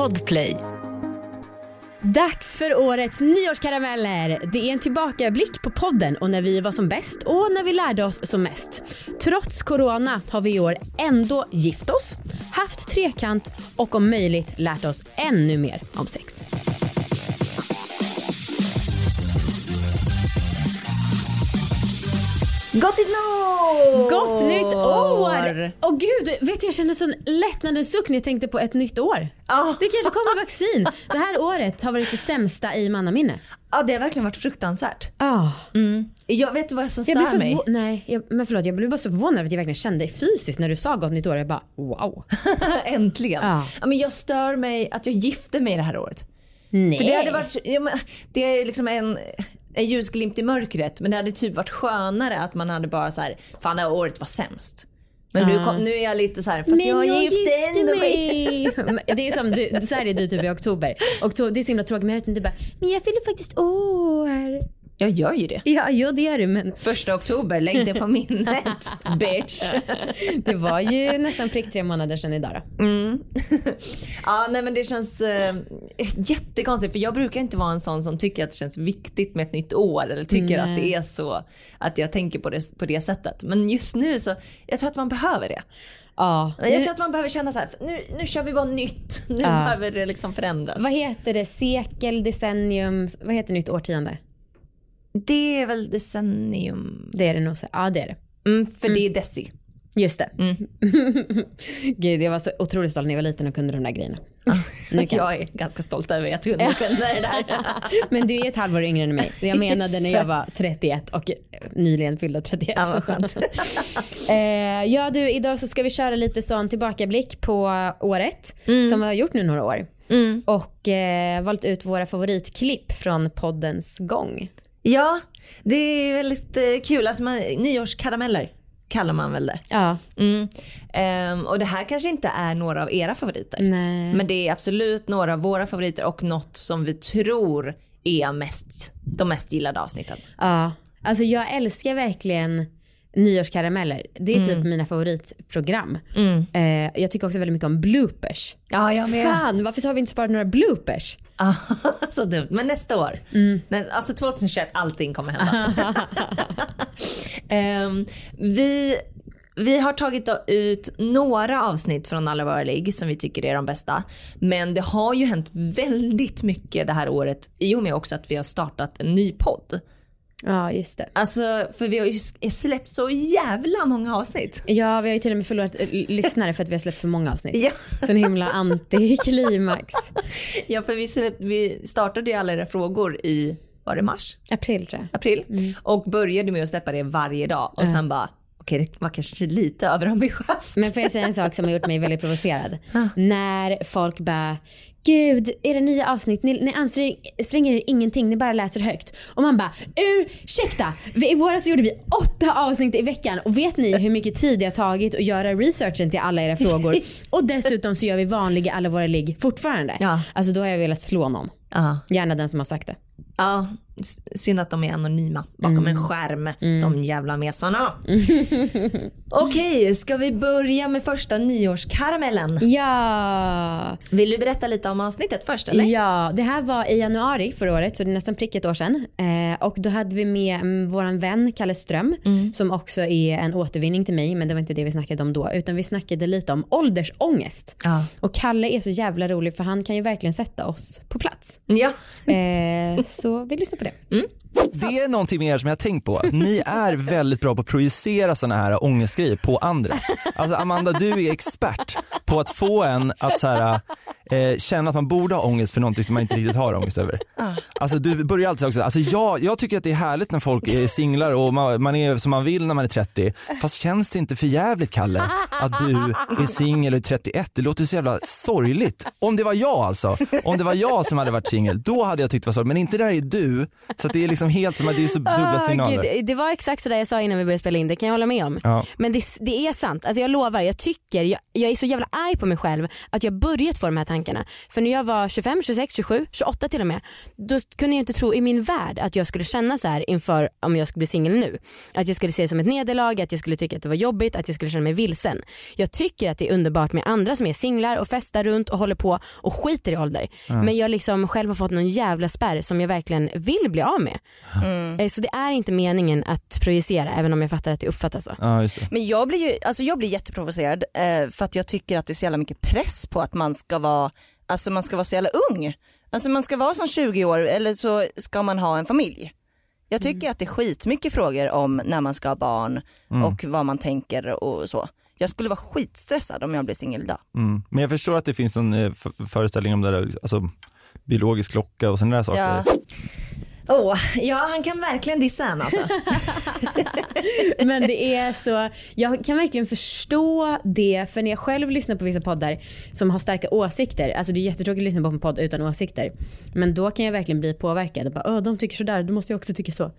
Podplay. Dags för årets nyårskarameller. Det är en tillbakablick på podden och när vi var som bäst och när vi lärde oss som mest. Trots corona har vi i år ändå gift oss, haft trekant och om möjligt lärt oss ännu mer om sex. Gott nytt år! Gott nytt år! Och gud, vet du, jag kände sån lättnadens suck när jag tänkte på ett nytt år. Ja. Det kanske kommer vaccin. Det här året har varit det sämsta i mannaminne. Ja det har verkligen varit fruktansvärt. Ah. Jag vet vad som stör mig. Nej, jag, men förlåt, jag blev bara så förvånad att jag verkligen kände fysiskt när du sa gott nytt år. Jag bara wow. Äntligen. Ja. Ja. men jag stör mig att jag gifte mig det här året. Nej. För det hade varit, ja, men, det är liksom en, en ljusglimt i mörkret men det hade typ varit skönare att man hade bara så här, fan det här året var sämst. Men nu, kom, nu är jag lite så här, fast Men jag gifte mig. det är som du, så här är du typ i oktober. oktober. Det är så himla tråkigt men inte, du bara, men jag fyller faktiskt år. Jag gör ju det. Ja, jo det gör du men Första oktober, lägg det på minnet bitch. det var ju nästan prick tre månader sedan idag då. Ja nej men det känns eh, jättekonstigt för jag brukar inte vara en sån som tycker att det känns viktigt med ett nytt år eller tycker Nej. att det är så att jag tänker på det, på det sättet. Men just nu så, jag tror att man behöver det. Ja. Jag tror att man behöver känna så här, nu, nu kör vi bara nytt. Nu behöver det liksom förändras. Vad heter det? Sekel, decennium, vad heter nytt årtionde? Det är väl decennium. Det är det nog. Ja det är det. Mm, för det är deci. Just det. Gud, jag var så otroligt stolt när jag var liten och kunde de där grejerna. Nu kan. Jag är ganska stolt över att jag kunde det där. Men du är ett halvår yngre än mig. Jag menade när jag var 31 och nyligen fyllde 31. Ja, vad skönt. Eh, ja du, idag så ska vi köra lite sån tillbakablick på året som vi har gjort nu några år. Och eh, valt ut våra favoritklipp från poddens gång. Ja, det är väldigt eh, kul. Alltså man, nyårskarameller kallar man väl det. Ja, Mm. Ehm, och det här kanske inte är några av era favoriter. nej. Men det är absolut några av våra favoriter och något som vi tror är mest, de mest gillade avsnitten. Ja, alltså jag älskar verkligen nyårskarameller. Det är typ mina favoritprogram. Eh, jag tycker också väldigt mycket om bloopers. Ja, jag med. Fan, varför har vi inte sparat några bloopers? Så dumt. Men nästa år. Nä, alltså 2021, allting kommer hända. Ehm, vi, vi har tagit ut några avsnitt från alla våra ligg som vi tycker är de bästa. Men det har ju hänt väldigt mycket det här året i och med också att vi har startat en ny podd. Ja, just det. Alltså för vi har ju släppt så jävla många avsnitt. Ja, vi har ju till och med förlorat eh, lyssnare för att vi har släppt för många avsnitt. Ja. Så en himla antiklimax. Ja för vi, släpp, vi startade ju alla era frågor i, var det mars? April tror jag. april och började med att släppa det varje dag och sen bara var kanske lite överambitiöst. Men får jag säga en sak som har gjort mig väldigt provocerad? När folk bara, gud, är det nya avsnitt? Ni, ni anstränger er ingenting, ni bara läser högt. Och man bara, ursäkta! I våras gjorde vi åtta avsnitt i veckan och vet ni hur mycket tid det har tagit att göra researchen till alla era frågor? Och dessutom så gör vi vanliga alla våra ligg fortfarande. Ja. Alltså då har jag velat slå någon. Ja. Gärna den som har sagt det. ja, synd att de är anonyma bakom en skärm, de jävla mesarna. Okej, ska vi börja med första nyårskaramellen? Ja! Vill du berätta lite om avsnittet först eller? Ja, det här var i januari förra året så det är nästan prick ett år sedan. Eh, och då hade vi med mm, våran vän Kalle Ström som också är en återvinning till mig men det var inte det vi snackade om då utan vi snackade lite om åldersångest. Ja. Och Kalle är så jävla rolig för han kan ju verkligen sätta oss på plats. Ja. Eh, så vi lyssnar på det. Det är någonting med er som jag har tänkt på. Ni är väldigt bra på att projicera sådana här ångestgrejer på andra. Alltså Amanda, du är expert på att få en att så här, eh, känna att man borde ha ångest för någonting som man inte riktigt har ångest över. Alltså du börjar alltid också, alltså jag, jag tycker att det är härligt när folk är singlar och man, man är som man vill när man är 30. Fast känns det inte för jävligt Kalle att du är singel och är 31? Det låter så jävla sorgligt. Om det var jag alltså, om det var jag som hade varit singel, då hade jag tyckt det var sorgligt. Men inte det här är du. Så det är liksom helt som att det är så dubbla Ah, signaler. gud, det var exakt så där jag sa innan vi började spela in, det kan jag hålla med om. Ja. Men det, det är sant, alltså jag lovar, jag tycker, jag, jag är så jävla arg på mig själv att jag börjat få de här tankarna tankarna. För när jag var 25, 26, 27, 28 till och med, då kunde jag inte tro i min värld att jag skulle känna så här inför om jag skulle bli singel nu. Att jag skulle se det som ett nederlag, att jag skulle tycka att det var jobbigt, att jag skulle känna mig vilsen. Jag tycker att det är underbart med andra som är singlar och festar runt och håller på och skiter i ålder. Men jag liksom själv har fått någon jävla spärr som jag verkligen vill bli av med. Eh, Så det är inte meningen att projicera även om jag fattar att det uppfattas så. Ja, just det. Men jag blir ju alltså jag blir jätteprovocerad eh, för att jag tycker att det är så jävla mycket press på att man ska vara, alltså man ska vara så jävla ung. Alltså man ska vara som 20 år eller så ska man ha en familj. Jag tycker att det är skitmycket frågor om när man ska ha barn och vad man tänker och så. Jag skulle vara skitstressad om jag blev singel idag. Mm. Men jag förstår att det finns en eh, föreställning om det där, alltså biologisk klocka och sådana där saker. Ja. Oh, ja han kan verkligen dissa en alltså. Men det är så, jag kan verkligen förstå det för när jag själv lyssnar på vissa poddar som har starka åsikter, alltså det är jättetråkigt att lyssna på en podd utan åsikter. Men då kan jag verkligen bli påverkad och bara, de tycker sådär, då måste jag också tycka så.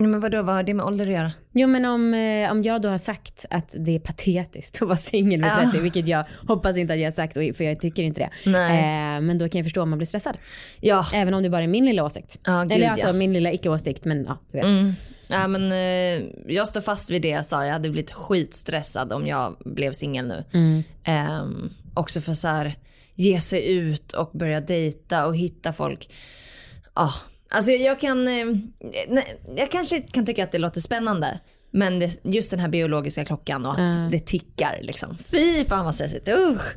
Men vadå, vad har det med ålder att göra? Jo men om, eh, om jag då har sagt att det är patetiskt att vara singel vid 30, vilket jag hoppas inte att jag har sagt för jag tycker inte det. Eh, men då kan jag förstå om man blir stressad. Ja, Även om det bara är min lilla åsikt. Ja, gud, Eller alltså ja. min lilla icke-åsikt men ja, du vet. Mm. Ja, men, eh, jag står fast vid det jag sa. Jag hade blivit skitstressad om jag blev singel nu. Ehm, också för så här, ge sig ut och börja dejta och hitta folk. Ja, alltså jag kan, eh, jag kanske kan tycka att det låter spännande. Men det, just den här biologiska klockan och att det tickar liksom. Fy fan vad stressigt, usch.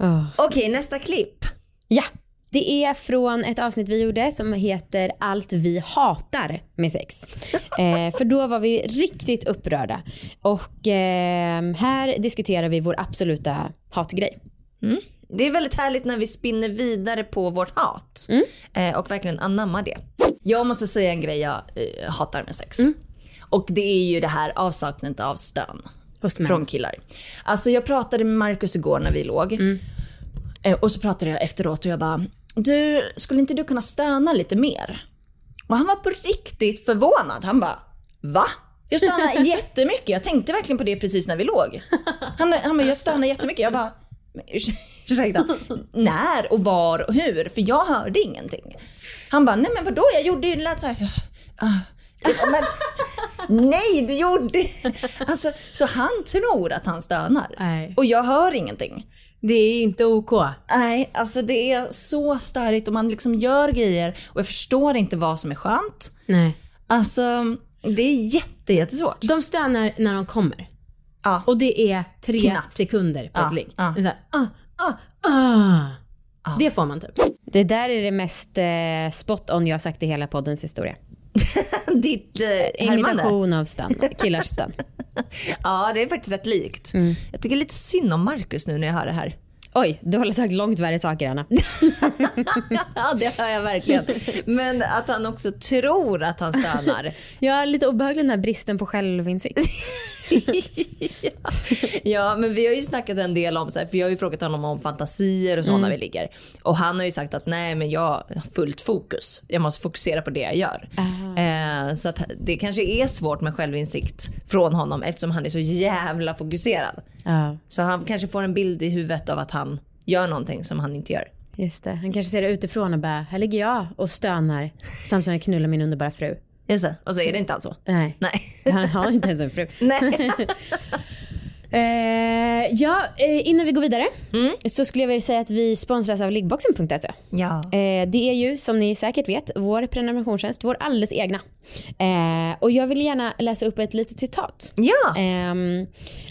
Åh. Okej, nästa klipp. Ja, det är från ett avsnitt vi gjorde som heter Allt vi hatar med sex. Eh, för då var vi riktigt upprörda. Och eh, här diskuterar vi vår absoluta hatgrej. Det är väldigt härligt när vi spinner vidare på vårt hat eh, och verkligen anammar det. Jag måste säga en grej jag eh, hatar med sex. Och det är ju det här avsaknaden av stön från killar. Alltså jag pratade med Markus igår när vi låg. Eh, och så pratade jag efteråt och jag bara, du skulle inte du kunna stöna lite mer? Och han var på riktigt förvånad. Han bara, va? Jag stönar jättemycket. Jag tänkte verkligen på det precis när vi låg. Han, han bara, jag stönar jättemycket. Jag bara, ursäkta, när och var och hur? För jag hörde ingenting. Han bara, nej men vadå? Jag gjorde ju, det lät så här. ah. Men, nej, du gjorde alltså, Så han tror att han stönar. Nej. Och jag hör ingenting. Det är inte OK. Nej, alltså det är så störigt och man liksom gör grejer och jag förstår inte vad som är skönt. Nej. Alltså det är jätte, jättesvårt. De stönar när de kommer. Ja. Och det är tre Knappt. sekunder på Ja, ett ligg. ja. Ah, ah, ah. Det får man typ. Det där är det mest eh, spot on jag har sagt i hela poddens historia. Ditt eh. Imitation av stön. Killars stön. Ja, det är faktiskt rätt likt. Jag tycker lite synd om Markus nu när jag hör det här. Oj, du har sagt långt värre saker Anna. ja, det hör jag verkligen. Men att han också tror att han stönar. Jag är lite obehaglig den här bristen på självinsikt. Ja. men vi har ju snackat en del om, så här, för jag har ju frågat honom om fantasier och så när vi ligger. Och han har ju sagt att nej men jag har fullt fokus. Jag måste fokusera på det jag gör. Eh, så att det kanske är svårt med självinsikt från honom eftersom han är så jävla fokuserad. Ja, Så han kanske får en bild i huvudet av att han gör någonting som han inte gör. just det. Han kanske ser det utifrån och bara, här ligger jag och stönar samtidigt som jag knullar min underbara fru. Just det. Och så är det inte alls så. Nej, Nej. han har inte ens en fru. Nej. Eh, ja, eh, innan vi går vidare så skulle jag vilja säga att vi sponsras av liggboxen.se. Ja. Eh, det är ju som ni säkert vet vår prenumerationstjänst, vår alldeles egna. Eh, och jag vill gärna läsa upp ett litet citat. Ja. Ehm,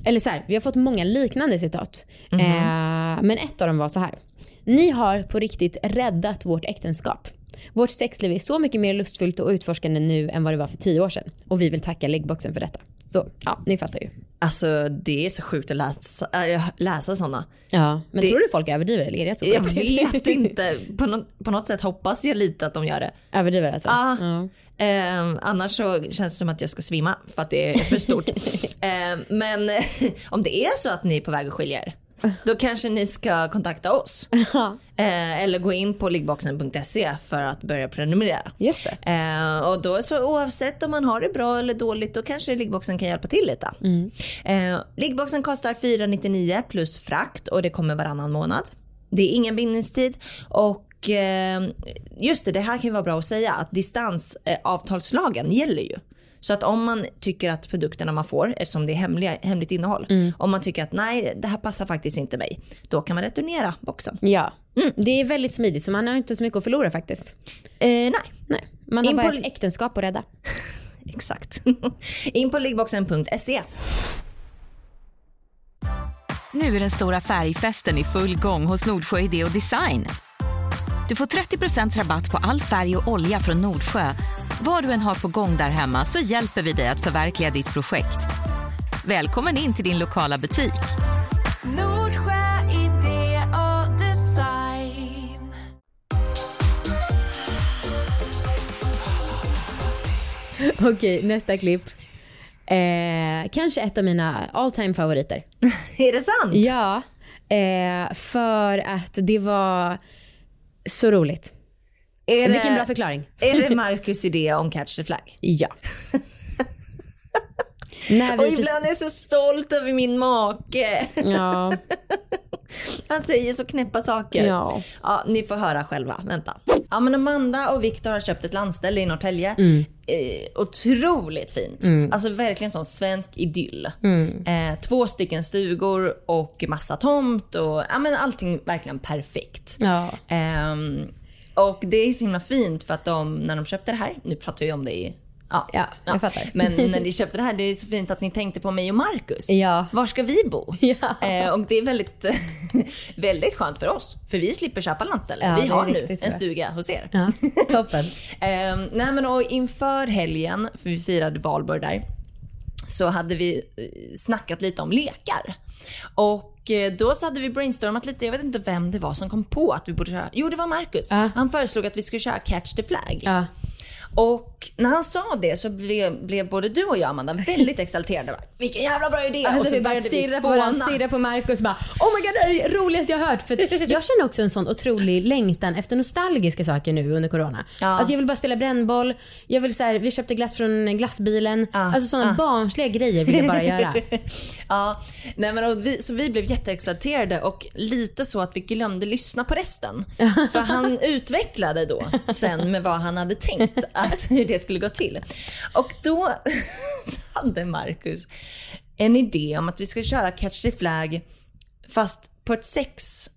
eller så här, vi har fått många liknande citat. Eh, men ett av dem var så här. Ni har på riktigt räddat vårt äktenskap. Vårt sexliv är så mycket mer lustfyllt och utforskande nu än vad det var för tio år sedan. Och vi vill tacka liggboxen för detta. Så ja, ni fattar ju. Alltså det är så sjukt att läsa, äh, läsa sådana. Ja, men Det- tror du folk överdriver eller är det så Jag vet inte. På något, på något sätt hoppas jag lite att de gör det. Överdriver alltså? Ja. Ja. Eh, annars så känns det som att jag ska svimma för att det är för stort. eh, men om det är så att ni är på väg att skilja er. Då kanske ni ska kontakta oss. Eh, eller gå in på liggboxen.se för att börja prenumerera. Just det. Eh, och då så oavsett om man har det bra eller dåligt då kanske liggboxen kan hjälpa till lite. Eh, liggboxen kostar 499 plus frakt och det kommer varannan månad. Det är ingen bindningstid och eh, just det, det här kan ju vara bra att säga att distansavtalslagen gäller ju. Så att om man tycker att produkterna man får, eftersom det är hemliga, hemligt innehåll, om man tycker att nej det här passar faktiskt inte mig, då kan man returnera boxen. Ja. Det är väldigt smidigt så man har inte så mycket att förlora faktiskt. Eh, nej, Nej. Man har In bara på- ett äktenskap att rädda. exakt. In på liggboxen.se. Nu är den stora färgfesten i full gång hos Nordsjö Idé och Design. Du får 30% rabatt på all färg och olja från Nordsjö. Vad du än har på gång där hemma så hjälper vi dig att förverkliga ditt projekt. Välkommen in till din lokala butik. Nordsjö idé och design. Okej, nästa klipp. Eh, kanske ett av mina all time favoriter. Är det sant? Ja, eh, för att det var så roligt. Är Vilken bra förklaring. är det Marcus idé om Catch the Flag? Ja. När Och vi precis, ibland är jag så stolt över min make. ja, Han säger så knäppa saker. Ja. ja, ni får höra själva. Vänta. Ja men Amanda och Viktor har köpt ett landställe i Norrtälje. Mm. Eh, otroligt fint. Alltså verkligen sån svensk idyll. Mm. Eh, två stycken stugor och massa tomt och ja, men allting verkligen perfekt. ja. Ehm, och det är så himla fint för att de, när de köpte det här, nu pratar vi om det i Ja, Ja, jag fattar. Men när ni köpte det här, det är så fint att ni tänkte på mig och Marcus. Ja. Var ska vi bo? Ja. Eh, och det är väldigt, väldigt skönt för oss. För vi slipper köpa landställe. Ja, vi har nu en stuga hos er. ja. Toppen. Eh, nej men och inför helgen, för vi firade valborg där, så hade vi eh, snackat lite om lekar. Och eh, då så hade vi brainstormat lite, jag vet inte vem det var som kom på att vi borde köra, jo det var Marcus. Ja. Han föreslog att vi skulle köra Catch the Flag. Ja. Och när han sa det så blev, blev både du och jag Amanda väldigt exalterade. Vilken jävla bra idé! och Alltså så vi började vi stirrar på varandra, stirrar på Marcus bara Oh my god det här är det roligaste jag hört. För jag känner också en sån otrolig längtan efter nostalgiska saker nu under corona. Ja. Alltså jag vill bara spela brännboll, jag vill så här, vi köpte glass från glassbilen. Ja. Alltså såna Ja. barnsliga grejer vill jag bara göra. ja, nej men och vi, så vi blev jätteexalterade och lite så att vi glömde lyssna på resten. För han utvecklade då sen med vad han hade tänkt att hur det skulle gå till. Och då hade Marcus en idé om att vi skulle köra Catch the Flag fast på ett sexsätt.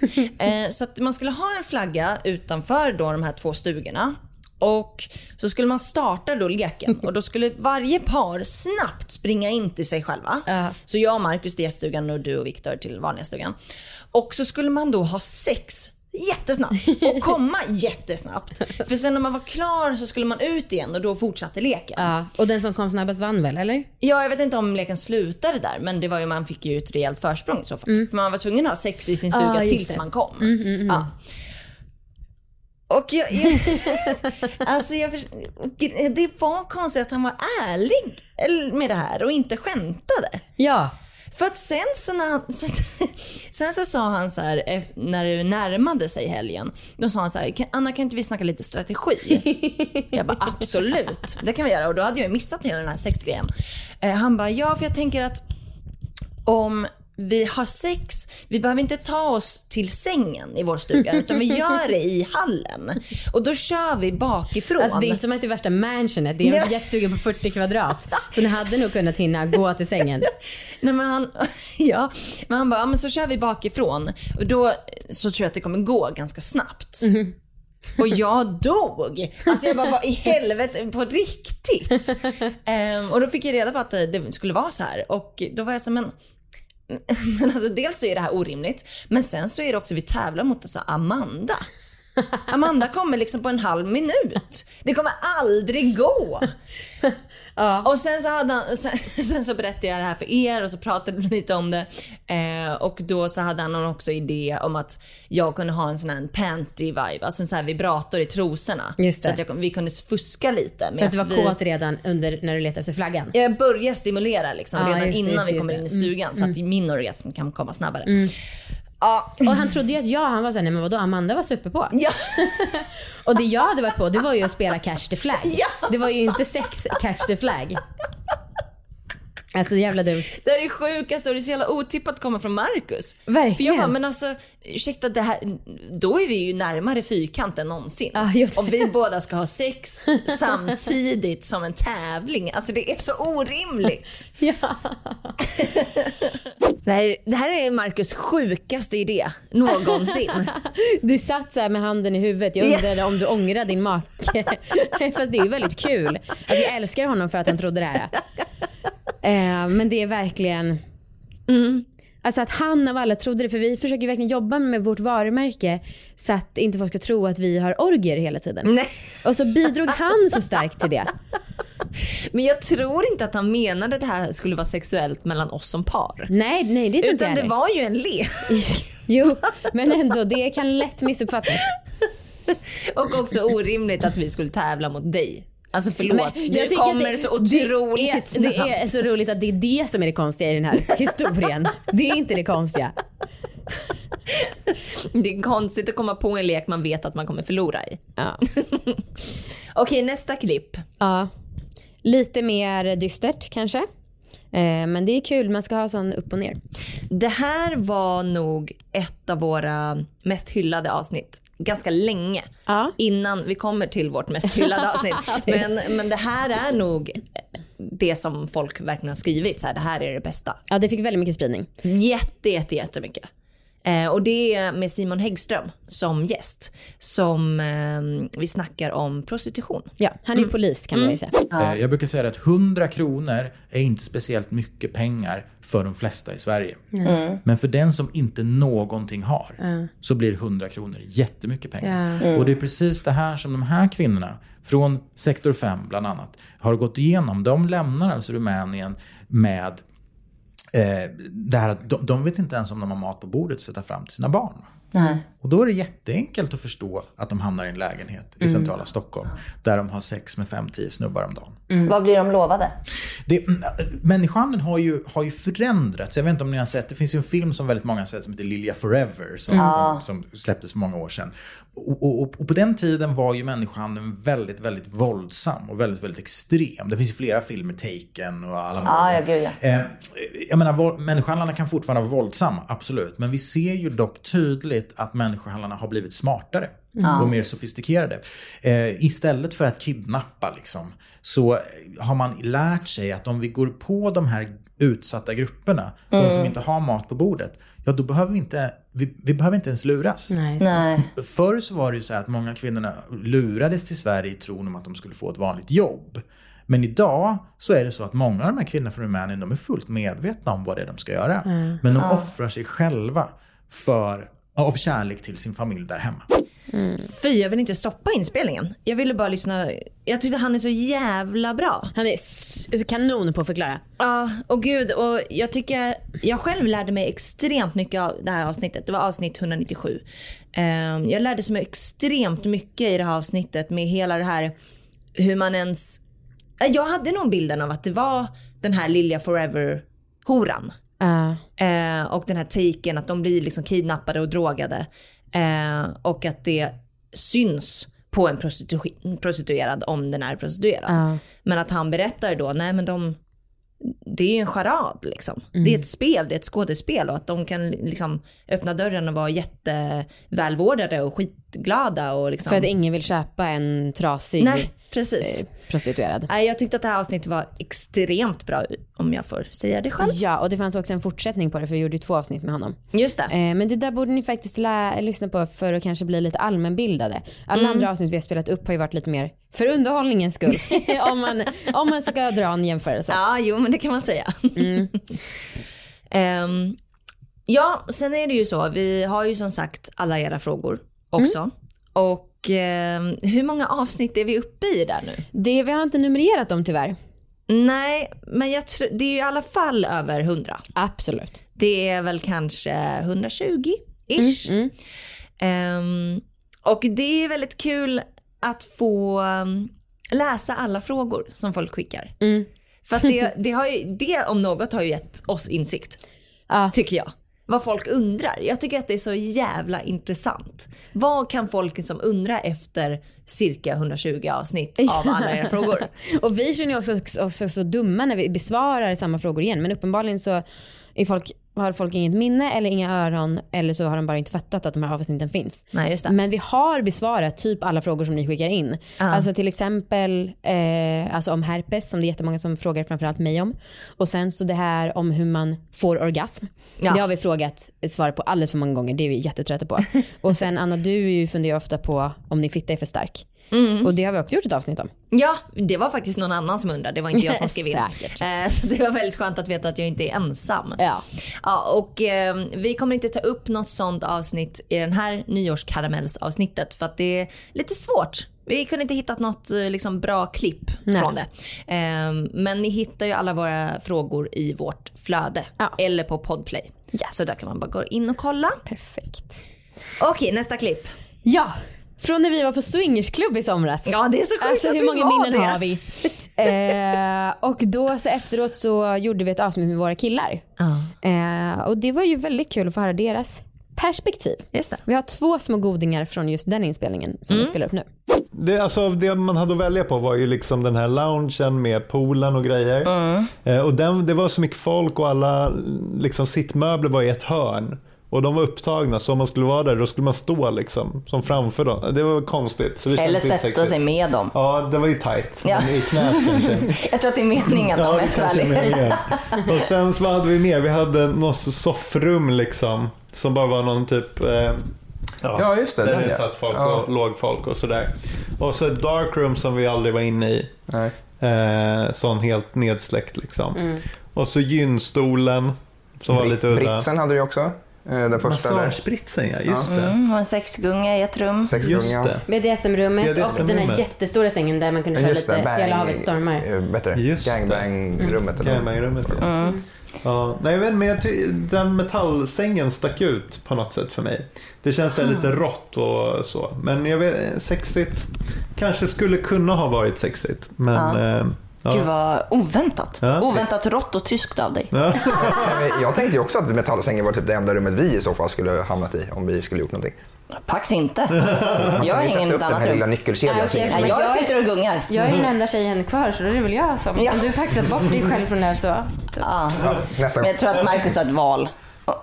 Eh, så att man skulle ha en flagga utanför då de här två stugorna. Och så skulle man starta då leken och då skulle varje par snabbt springa in till sig själva. Ja. Så jag och Marcus till gäststugan och du och Viktor till vanliga stugan. Och så skulle man då ha sex jättesnabbt och komma jättesnabbt. För sen när man var klar så skulle man ut igen och då fortsatte leken. Ja. Och den som kom snabbast vann väl eller? Ja, jag vet inte om leken slutade där, men det var ju, man fick ju ett rejält försprång i så fall. För man var tvungen att ha sex i sin stuga Ja, tills det. man kom. Ja. Och jag, jag, alltså jag, det var konstigt att han var ärlig med det här och inte skämtade. Ja. För att sen så, när han, så, sen så sa han så här, eh, när det närmade sig helgen, då sa han så här, "Kan- Anna kan inte vi snacka lite strategi? Jag bara absolut, det kan vi göra. Och då hade jag missat hela den här sektgrejen. Eh, Han bara, ja för jag tänker att om vi har sex, vi behöver inte ta oss till sängen i vår stuga utan vi gör det i hallen. Och då kör vi bakifrån. Alltså det är inte som att det är värsta mansionet, det är en Ja. jättestuga på 40 kvadrat. Så ni hade nog kunnat hinna gå till sängen. Nej men han, ja, men han bara, ja, men så kör vi bakifrån och då så tror jag att det kommer gå ganska snabbt. Och jag dog. Alltså jag bara, vad i helvete, på riktigt? Ehm, och då fick jag reda på att det, det skulle vara så här och då var jag så men men alltså dels så är det här orimligt, men sen så är det också vi tävlar mot alltså Amanda. Amanda kommer liksom på en halv minut. Det kommer aldrig gå. Och sen så, hade han, sen, sen så berättade jag det här för er och så pratade vi lite om det. Eh, och då så hade han också idé om att jag kunde ha en sån här panty-vibe, alltså en sån här vibrator i trosorna. Så att jag, vi kunde fuska lite. Så att du var vi, kåt redan under när du letade efter flaggan. jag börjar stimulera liksom Ja, redan just innan just vi kommer in i det. stugan så att min orgasm kan komma snabbare. Ja. Och han trodde ju att jag, han var såhär, nej men vadå Amanda var superpå. Ja. Och det jag hade varit på det var ju att spela catch the flag. Ja. Det var ju inte sex catch the flag. Alltså jävla dumt. Det här är sjukaste och det är så jävla otippat att komma från Marcus. För Verkligen. jag bara, men alltså ursäkta det här, då är vi ju närmare fyrkant än någonsin. Det. Om vi båda ska ha sex samtidigt som en tävling. Alltså det är så orimligt. Ja. Det här, det här är Marcus sjukaste idé någonsin. Du satt så här med handen i huvudet. Jag undrade om du ångrar din make. Fast det är ju väldigt kul. Alltså jag älskar honom för att han trodde det här. Eh, men det är verkligen... Alltså att han av alla trodde det. För vi försöker verkligen jobba med vårt varumärke så att inte folk ska tro att vi har orger hela tiden. Nej. Och så bidrog han så starkt till det. Men jag tror inte att han menade att det här skulle vara sexuellt mellan oss som par. Nej, nej det tror inte Utan det var ju en lek. Jo, men ändå det kan lätt missuppfattas. Och också orimligt att vi skulle tävla mot dig. Alltså förlåt, Men du kommer att så otroligt det är, det är så roligt att det är det som är det konstiga i den här historien. Det är inte det konstiga. Det är konstigt att komma på en lek man vet att man kommer förlora i. Ja. Okej, nästa klipp. ja. Lite mer dystert kanske. Eh, men det är kul, man ska ha sån upp och ner. Det här var nog ett av våra mest hyllade avsnitt ganska länge. Ja. Innan vi kommer till vårt mest hyllade avsnitt. men, men det här är nog det som folk verkligen har skrivit. Så här, det här är det bästa. Ja, det fick väldigt mycket spridning. Jätte, jätte, jättemycket. Eh, och det är med Simon Häggström som gäst som eh, vi snackar om prostitution. Ja, han är ju polis kan man ju säga. Eh, Jag brukar säga att 100 kronor är inte speciellt mycket pengar för de flesta i Sverige. Men för den som inte någonting har så blir 100 kronor jättemycket pengar. Och det är precis det här som de här kvinnorna från sektor 5 bland annat har gått igenom. De lämnar alltså Rumänien med eh, det här att de, de vet inte ens om de har mat på bordet att sätta fram till sina barn. Och då är det jätteenkelt att förstå att de hamnar i en lägenhet i centrala Stockholm där de har sex med 5-10 snubbar om dagen. Vad blir de lovade? Det, människohandeln har ju, har ju förändrats. Jag vet inte om ni har sett, det finns ju en film som väldigt många har sett som heter Lilja Forever som, som, som släpptes för många år sedan. Och, och, och på den tiden var ju människohandeln väldigt, väldigt våldsam och väldigt, väldigt extrem. Det finns ju flera filmer, Taken och alla Ja, ja, gud, ja. Eh, jag menar, människohandlarna kan fortfarande vara våldsamma, absolut. Men vi ser ju dock tydligt att människohandlarna har blivit smartare och mer sofistikerade. Eh, istället för att kidnappa liksom, så har man lärt sig att om vi går på de här utsatta grupperna, de som inte har mat på bordet, ja då behöver vi inte, vi, vi behöver inte ens luras. Nej. Nej. Förr så var det ju så här att många kvinnorna lurades till Sverige i tron om att de skulle få ett vanligt jobb. Men idag så är det så att många av de här kvinnorna från Rumänien de är fullt medvetna om vad det är de ska göra. Men de offrar sig själva för, av kärlek till sin familj där hemma. Fy, jag vill inte stoppa inspelningen. Jag ville bara lyssna. Jag tyckte han är så jävla bra. Han är kanon på att förklara. Ja, och gud. Och jag tycker, jag själv lärde mig extremt mycket av det här avsnittet. Det var avsnitt 197. Ehm, jag lärde mig extremt mycket i det här avsnittet med hela det här hur man ens... Ja, Jag hade nog bilden av att det var den här Lilja Forever-horan. Ja. Eh, och den här taken att de blir liksom kidnappade och drogade. Eh, och att det syns på en prostitu- prostituerad om den är prostituerad. Ja. Men att han berättar då, nej men de, det är ju en charad liksom. Mm. Det är ett spel, det är ett skådespel och att de kan liksom öppna dörren och vara jättevälvårdade och skitglada och liksom. För att ingen vill köpa en trasig Nej, precis. eh, prostituerad. Nej, jag tyckte att det här avsnittet var extremt bra om jag får säga det själv. Ja, och det fanns också en fortsättning på det för vi gjorde två avsnitt med honom. Just det. Eh, men det där borde ni faktiskt lä- lyssna på för att kanske bli lite allmänbildade. Alla Mm. andra avsnitt vi har spelat upp har ju varit lite mer för underhållningens skull. om, man, om man ska dra en jämförelse. Ja, jo men det kan man säga. Ehm, ja, sen är det ju så, vi har ju som sagt alla era frågor också. Och ehm, hur många avsnitt är vi uppe i där nu? Det, vi har inte numrerat dem tyvärr. Nej, men jag tror, det är ju i alla fall över 100. Absolut. Det är väl kanske 120-ish. Ehm, och det är väldigt kul att få um, läsa alla frågor som folk skickar. För att det, det, har ju, det om något har ju gett oss insikt, Ja. tycker jag. Vad folk undrar. Jag tycker att det är så jävla intressant. Vad kan folk liksom undra efter cirka 120 avsnitt av alla era frågor? Och vi känner oss också, också så dumma när vi besvarar samma frågor igen. Men uppenbarligen så är folk, har folk inget minne eller inga öron eller så har de bara inte fattat att de här avsnitten finns. Nej. Men vi har besvarat typ alla frågor som ni skickar in. Alltså till exempel eh, alltså om herpes som det är jättemånga som frågar framförallt mig om. Och sen så det här om hur man får orgasm. Ja. Det har vi frågat svarat på alldeles för många gånger. Det är vi jättetrötta på. Och sen Anna du funderar ofta på om din fitta är för stark. Och det har vi också gjort ett avsnitt om. Ja, det var faktiskt någon annan som undrade. Det var inte jag som skrev in. Eh, Så det var väldigt skönt att veta att jag inte är ensam. Ja. Ja, och eh, vi kommer inte ta upp något sånt avsnitt i den här nyårskaramellsavsnittet för att det är lite svårt. Vi kunde inte hitta något eh, liksom, bra klipp Nej. från det. Eh, men ni hittar ju alla våra frågor i vårt flöde Ja. eller på Podplay. Yes. Så där kan man bara gå in och kolla. Perfekt. Okej, nästa klipp. Ja, från när vi var på swingersklubb i somras. Ja, det är så sjukt Alltså att hur vi många var minnen det. har vi? eh, och då så efteråt så gjorde vi ett avsnitt med våra killar. Ja, Eh, och det var ju väldigt kul att få höra deras perspektiv. just det. Vi har två små godingar från just den inspelningen som Mm. vi spelar upp nu. Det, alltså, det man hade att välja på var ju liksom den här loungen med poolen och grejer. Eh, och den, det var så mycket folk och alla liksom, sittmöbler var i ett hörn. Och de var upptagna så om man skulle vara där då skulle man stå liksom som framför dem. Det var konstigt. Så det Eller sätta sexigt. sig med dem. Ja, det var ju tight. Ja. I knät kanske. Jag tror att det är meningen om Ja, jag ska vara ärlig. Och sen så vad hade vi mer? Vi hade något soffrum liksom. Som bara var någon typ eh, Ja, just det, Där den det ja. satt folk Ja. och låg folk och sådär. Och så ett darkroom som vi aldrig var inne i. Nej. Eh, sån helt nedsläckt liksom. Och så gynstolen som var lite udda. Britsen hade du ju också. Eh, Den första där. Massagebritsen ja, just det. Mm, och en sexgunga i ett rum. Sex Just gunga. det. BDSM-rummet och den här jättestora sängen där man kunde köra lite. Bang, Hela havet stormar. eh. Gangbang-rummet. eller? Gangbang-rummet ja. ja. Nej men, men jag ty- den metallsängen stack ut på något sätt för mig. Det känns så här lite rått och så. Men jag vet, sexigt. Kanske skulle kunna ha varit sexigt. Men Ja. Ja. Gud vad oväntat. Ja. Oväntat rått och tyskt av dig. Ja. Jag tänkte ju också att metallsängen var typ det enda rummet vi i så fall skulle ha hamnat i om vi skulle gjort någonting. Pax inte. Jag har ingen upp den annat här lilla nyckelkedjan. Ja, ingen- Nej, jag sitter och gungar. Jag är den enda tjejen kvar så då är det väl jag som, Ja. om du paxat bort dig själv från det här så. Ja. Nästa Men jag tror att Marcus har ett val. Ja.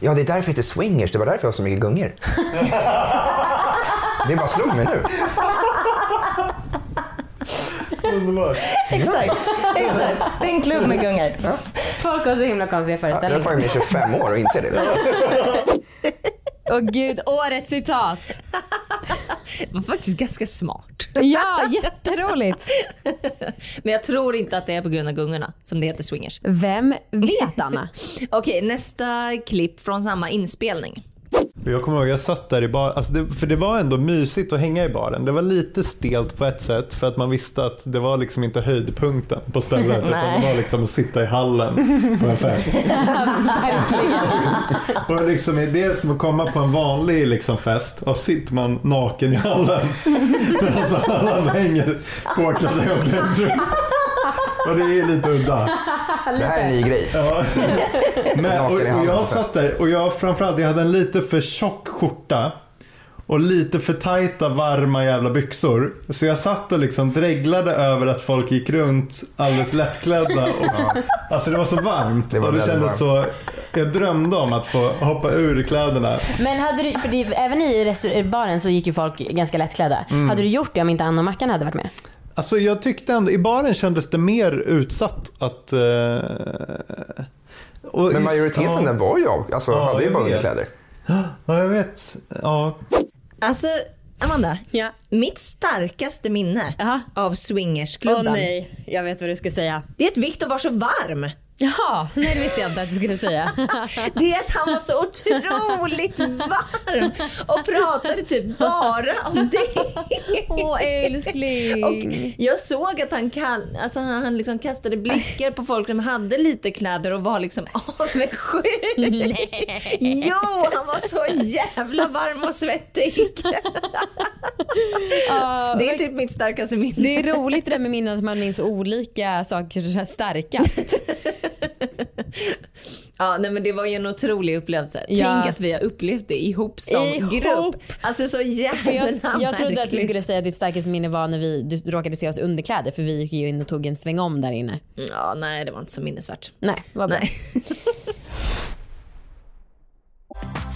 Ja, det är därför det heter swingers. Det var därför jag har så mycket gungor. det bara slog mig nu. Underbart. Exakt. Exakt. Det är en klubb med gungar. Folk har så himla konstiga Ja, det har föreställningar. tagit mig 25 år att inse det. Åh gud, årets citat. Det var faktiskt ganska smart. Ja, jätteroligt. Men jag tror inte att det är på grund av gungorna som det heter swingers. Vem vet Anna? Okej, nästa klipp från samma inspelning. Jag kommer ihåg, jag satt där i baren, alltså för det var ändå mysigt att hänga i baren. Det var lite stelt på ett sätt för att man visste att det var liksom inte höjdpunkten på stället. utan det var liksom att sitta i hallen på en fest. Och liksom är det som att komma på en vanlig liksom fest och sitter man naken i hallen medan alla hänger påklädda i omklädningsrum. Och det är lite udda. Det här är en ny grej. Ja. Men, och, och jag satt där och jag framförallt jag hade en lite för tjock skjorta och lite för tajta varma jävla byxor. Så jag satt och liksom dreglade över att folk gick runt alldeles lättklädda. Och, Alltså det var så varmt Det var och det kändes så jag drömde om att få hoppa ur kläderna. Men hade du, för det, även i baren så gick ju folk ganska lättklädda. Mm. Hade du gjort det om inte Anna och Mackan hade varit med? Alltså jag tyckte ändå, i baren kändes det mer utsatt att... och Men just- majoriteten ja. där var ju av, alltså Ja, hade ju bara underkläder. Ja, jag vet. Ja. Alltså, Amanda. Ja. Mitt starkaste minne Jaha. av swingersklubben, Åh nej, jag vet vad du ska säga. det är att Viktor var så varm. Jaha, nej det visste jag inte att du skulle säga. Det är att han var så otroligt varm och pratade typ bara om det. Åh älskling. Och jag såg att han, kan, alltså han han liksom kastade blickar på folk som hade lite kläder och var liksom avundsjuk. Jo, han var så jävla varm och svettig. Det är typ mitt starkaste minne. Det är roligt det där med minnen att man minns olika saker starkast. Ja, nej, men det var ju en otrolig upplevelse. Ja. Tänk att vi har upplevt det ihop som Ihop. grupp. Alltså så jävla jag, jag trodde att du skulle säga att ditt starkaste minne var när vi, du råkade se oss underkläder för vi gick ju in och tog en sväng om där inne. Ja, nej det var inte så minnesvärt. Nej, vad bra. Nej.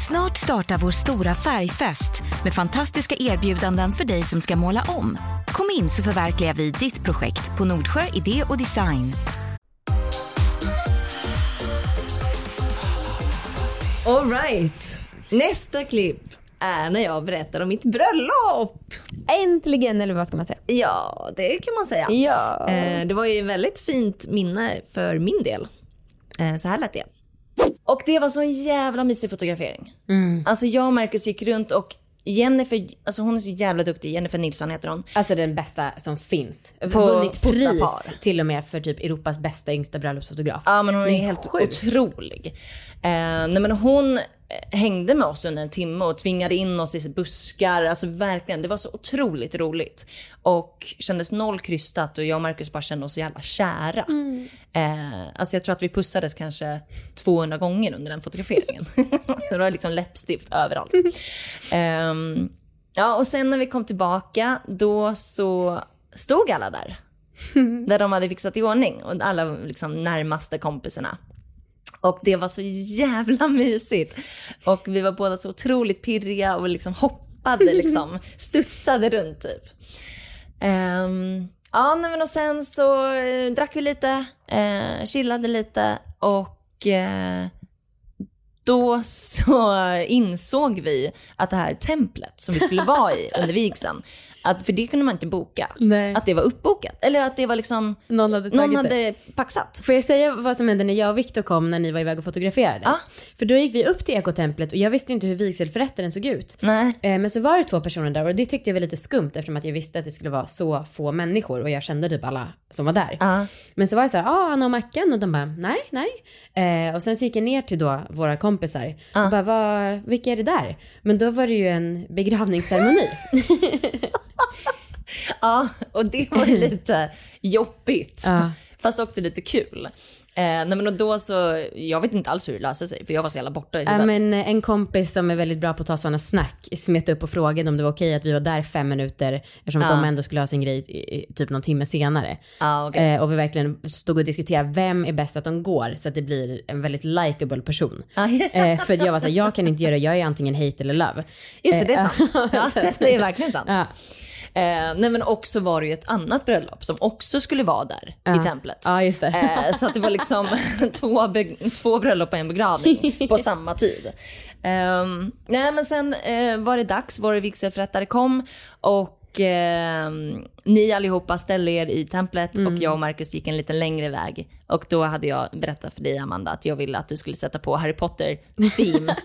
Snart startar vår stora färgfest med fantastiska erbjudanden för dig som ska måla om. Kom in så förverkligar vi ditt projekt på Nordsjö Idé och Design. All right. Nästa klipp är när jag berättar om mitt bröllop. Äntligen, eller vad ska man säga? Ja, det kan man säga. Ja. Eh, det var ju ett väldigt fint minne för min del. Eh, så här lät det. Och det var så en jävla mysig fotografering. Alltså jag och Marcus gick runt och Jennifer, alltså hon är så jävla duktig, Jennifer Nilsson heter hon. Alltså den bästa som finns. På Vunnit pris par. till och med för typ Europas bästa yngsta bröllopsfotograf. Ja men hon är är helt sjukt. otrolig. Eh, nej men hon hängde med oss under en timme och tvingade in oss i buskar. Alltså verkligen, det var så otroligt roligt. Och kändes noll krystat och jag och Marcus bara kände oss så jävla kära. Eh, alltså jag tror att vi pussades kanske 200 gånger under den fotograferingen. det var liksom läppstift överallt. Ehm, ja och sen när vi kom tillbaka då så stod alla där. Där de hade fixat i ordning och alla liksom närmaste kompisarna. Och det var så jävla mysigt. Och vi var båda så otroligt pirriga och liksom hoppade liksom, studsade runt typ. Ehm, ja, nej, men och sen så eh, drack vi lite, eh, chillade lite och eh, då så insåg vi att det här templet som vi skulle vara i under vigseln, att, för det kunde man inte boka, Nej. att det var uppbokat. Eller att det var liksom, Någon hade någon hade paxat. Får jag säga vad som hände när jag och Viktor kom när ni var iväg och fotograferades? Ja. För då gick vi upp till ekotemplet och jag visste inte hur vigselförrättaren såg ut. Nej. Eh, Men så var det två personer där och det tyckte jag var lite skumt eftersom att jag visste att det skulle vara så få människor och jag kände typ alla som var där. Ja. Men så var jag så här, ah, Anna och Mackan och de bara, nej, nej. Eh, och sen så gick jag ner till då våra kompisar och bara, vilka är det där? Men då var det ju en begravningsceremoni. Ja, och det var lite jobbigt. Ja. Fast också lite kul. Eh, nej men och då så, jag vet inte alls hur det löste sig för jag var så jävla borta i Ja, huvudet. men eh, en kompis som är väldigt bra på att ta sådana snack smet upp och frågade om det var okej att vi var där fem minuter eftersom att Ja. de ändå skulle ha sin grej i, i, typ någon timme senare. Ja, okej. eh, och vi verkligen stod och diskuterade vem är bäst att de går så att det blir en väldigt likable person. Ja, eh, för jag var såhär, jag kan inte göra det, jag är antingen hate eller love. Just det, det är Eh, sant. Ja, det är verkligen sant. Ja. Eh, nej men också var det ju ett annat bröllop som också skulle vara där i templet. Ja, just det. Eh, så att det var liksom två, två bröllop och en begravning på samma tid. Ehm, nej men sen eh, var det dags, vår vigselförrättare kom och ehm, ni allihopa ställde er i templet och jag och Marcus gick en lite längre väg. Och då hade jag berättat för dig Amanda att jag ville att du skulle sätta på Harry Potter theme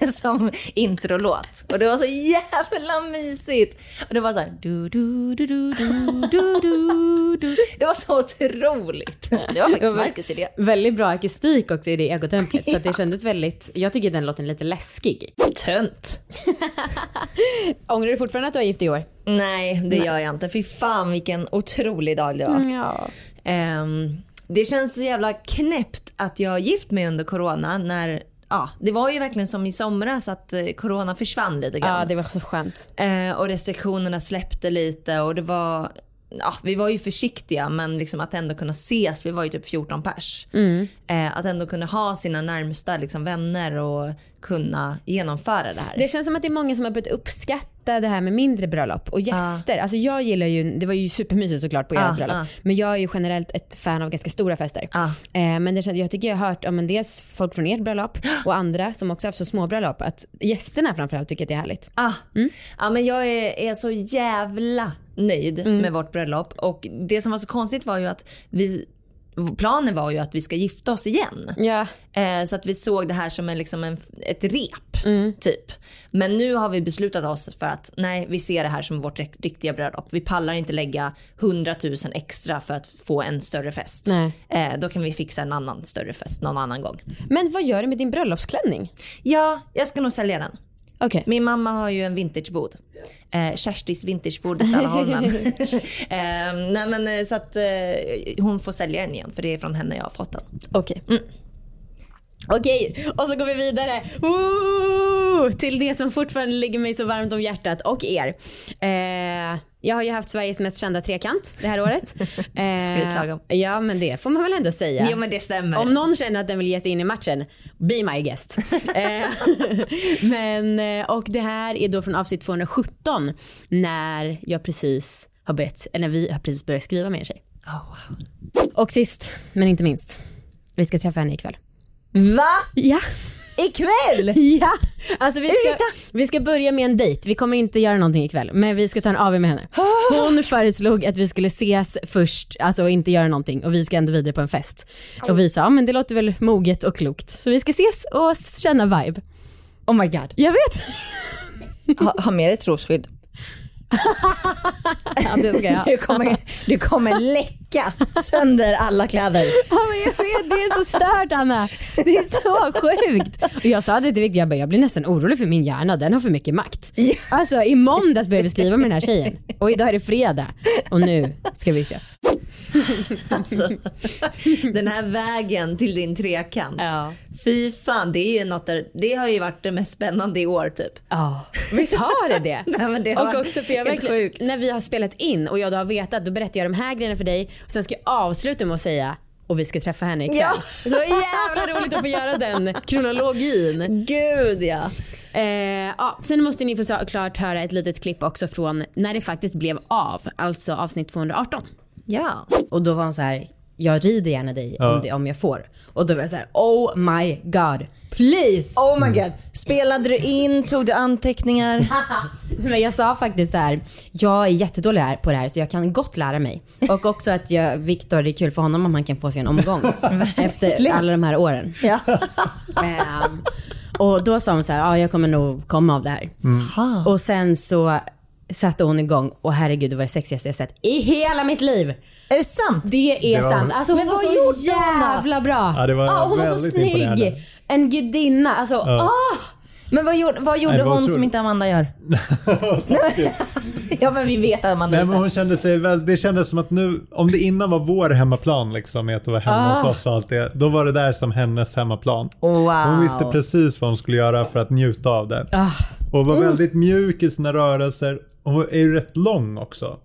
som introlåt. Och det var så jävla mysigt! Och det var så Det var så otroligt. Det var faktiskt Marcus idé. Väldigt bra akustik också i det egotemplet. ja. Så det kändes väldigt, jag tycker den låten är lite läskig. Tönt! Ångrar du fortfarande att du har gift i år? Nej, det Nej. gör jag inte. Fy fan vilken otrolig dag det var. Mm, ja. Um, det känns så jävla knäppt att jag gift mig under corona när Ja, det var ju verkligen som i somras att eh, corona försvann lite grann. Ja, det var så skönt. Eh, och restriktionerna släppte lite och det var, ja vi var ju försiktiga men liksom att ändå kunna ses, vi var ju typ 14 pers. Eh, att ändå kunna ha sina närmsta liksom, vänner och kunna genomföra det här. Det känns som att det är många som har börjat uppskatta det här med mindre bröllop och gäster. Alltså jag gillar ju, det var ju supermysigt såklart på ert Ja, bröllop. ja. Men jag är ju generellt ett fan av ganska stora fester. Eh, men det känns, jag tycker jag har hört, ja, men dels folk från ert bröllop och andra som också har haft så små bröllop att gästerna framförallt tycker att det är härligt. Ah, Mm. ja, men jag är, är så jävla nöjd Mm. med vårt bröllop och det som var så konstigt var ju att vi Planen var ju att vi ska gifta oss igen. Ja. Eh, så att vi såg det här som en, liksom en, ett rep. Mm. Typ. Men nu har vi beslutat oss för att nej, vi ser det här som vårt rik- riktiga bröllop. Vi pallar inte lägga 100 000 extra för att få en större fest. Nej. Eh, då kan vi fixa en annan större fest någon annan gång. Men vad gör du med din bröllopsklänning? Ja, jag ska nog sälja den. Okej. Min mamma har ju en vintagebod. Eh, Kerstis vintagebod i Salaholmen. eh, nej men eh, så att eh, hon får sälja den igen för det är från henne jag har fått den. Okej. Okej, och så går vi vidare Woo! till det som fortfarande ligger mig så varmt om hjärtat och er. Eh, jag har ju haft Sveriges mest kända trekant det här året. Eh, Skrytlagom. Ja men det får man väl ändå säga. Jo men det stämmer. Om någon känner att den vill ge sig in i matchen, be my guest. Eh, Men, eh, och det här är då från avsnitt 217 när jag precis har börjat, eller när vi har precis börjat skriva med en tjej. Och sist men inte minst, vi ska träffa henne ikväll. Va? Ja. Ikväll? Ja, alltså vi ska, vi ska börja med en dejt. Vi kommer inte göra någonting ikväll, men vi ska ta en AW med henne. Hon föreslog att vi skulle ses först, alltså och inte göra någonting och vi ska ändå vidare på en fest. Och vi sa, ja, men det låter väl moget och klokt. Så vi ska ses och känna vibe. Oh my god. Jag vet. Ha, ha med dig trosskydd. Ja, det ska jag. Du kommer, du kommer läcka sönder alla kläder. Ja, men jag vet, det är så stört Anna. Det är så sjukt. Och jag sa det till Victor, jag, bara, jag blir nästan orolig för min hjärna, den har för mycket makt. Alltså i måndags började vi skriva med den här tjejen och idag är det fredag och nu ska vi ses. Alltså, den här vägen till din trekant. Ja. Fy fan, det är ju något där, det har ju varit det mest spännande i år typ. Ja, visst har det det? Nej, det och också för jag verkligen, när vi har spelat in och jag då har vetat, då berättar jag de här grejerna för dig och sen ska jag avsluta med att säga och vi ska träffa henne ikväll. Ja. Så jävla roligt att få göra den kronologin. Gud ja. Eh, ja, sen måste ni få såklart höra ett litet klipp också från när det faktiskt blev av, alltså avsnitt 218. Ja. Och då var hon så här, jag rider gärna dig Ja. om, det, om jag får. Och då var jag så här, oh my god, please! Oh my god. Spelade du in, tog du anteckningar? Men jag sa faktiskt så här, jag är jättedålig här på det här så jag kan gott lära mig. Och också att jag, Viktor, det är kul för honom om han kan få sig en omgång efter alla de här åren. Ja. Ehm, och då sa hon så här, ja jag kommer nog komma av det här. Och sen så satte hon igång och herregud det var det sexigaste jag sett i hela mitt liv. Är det sant? Det är Det var- sant. Alltså hon Men var vad så jävla bra. Ja, det var hon var så snygg. En gudinna. Alltså, åh! Men vad gjorde, vad gjorde Nej, hon så- som inte Amanda gör? ja men vi vet att Amanda Nej, men hon kände sig väl, det kändes som att nu, om det innan var vår hemmaplan liksom, att vara hemma hos oss och allt det, då var det där som hennes hemmaplan. Wow. Hon visste precis vad hon skulle göra för att njuta av det. Ah. Och var väldigt mjuk i sina rörelser. Hon är ju rätt lång också.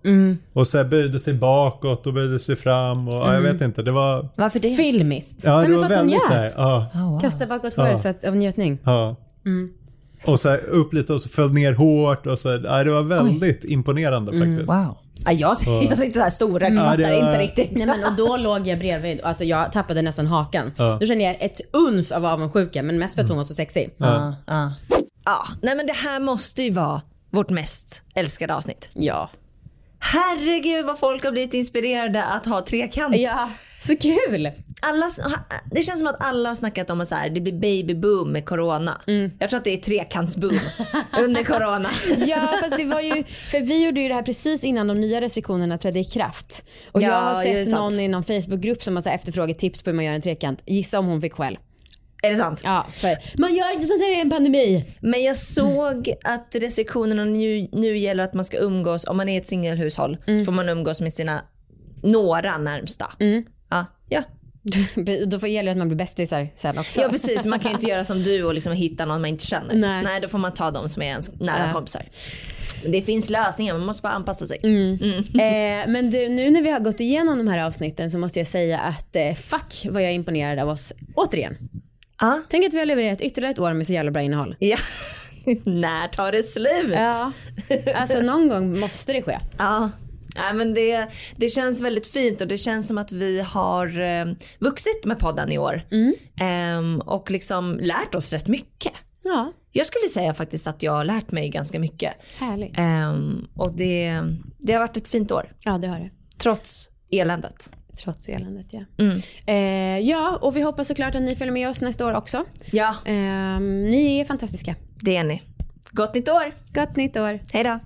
Och så här böjde sig bakåt och böjde sig fram och ja, jag vet inte, det var, Varför det? Filmiskt. ja Nej, det men var för att hon väldigt så här, njöt. ja, Kasta bakåt håret Ja. för att, av njutning. ja. Och så här, upp lite och så föll ner hårt och så, ja, det var väldigt imponerande faktiskt. Wow. Ja, jag, jag sitter här storögt, Ja, fattar det var- inte riktigt. Nej, men, och då låg jag bredvid, alltså jag tappade nästan hakan. Ja. Då kände jag ett uns av avundsjuka men mest för att hon var så sexig. Ja, ja. Ja, nej men det här måste ju vara vårt mest älskade avsnitt. Ja. Herregud vad folk har blivit inspirerade att ha trekant. Ja, så kul! Alla, det känns som att alla har snackat om att så här, det blir baby boom med corona. Jag tror att det är trekantsboom under corona. Ja fast det var ju, för vi gjorde ju det här precis innan de nya restriktionerna trädde i kraft. Och Ja, jag har sett sant. någon i någon Facebookgrupp som har efterfrågat tips på hur man gör en trekant. Gissa om hon fick skäll. Är det sant? Ja, för man gör inte sånt här i en pandemi. Men jag såg att restriktionerna nu, nu gäller att man ska umgås, om man är ett singelhushåll så får man umgås med sina några närmsta. Ja, ja. Då får gäller det att man blir bästisar sen också. ja precis, man kan ju inte göra som du och liksom hitta någon man inte känner. Nej. då får man ta de som är ens nära Ja. kompisar. Det finns lösningar, man måste bara anpassa sig. Eh, men du, nu när vi har gått igenom de här avsnitten så måste jag säga att eh, fuck vad jag är imponerad av oss återigen. Ja. Tänk att vi har levererat ytterligare ett år med så jävla bra innehåll. Ja. När tar det slut? Ja, alltså någon gång måste det ske. Ja. Nej, men det, det känns väldigt fint och det känns som att vi har eh, vuxit med podden i år. Ehm, och liksom lärt oss rätt mycket. Ja, Jag skulle säga faktiskt att jag har lärt mig ganska mycket. härligt. Ehm, och det, det har varit ett fint år. Ja, det har det. Trots eländet. Trots eländet ja. Mm. Eh, ja, och vi hoppas såklart att ni följer med oss nästa år också. Ja, Eh, ni är fantastiska. det är ni. Gott nytt år. Gott nytt år. Hej då.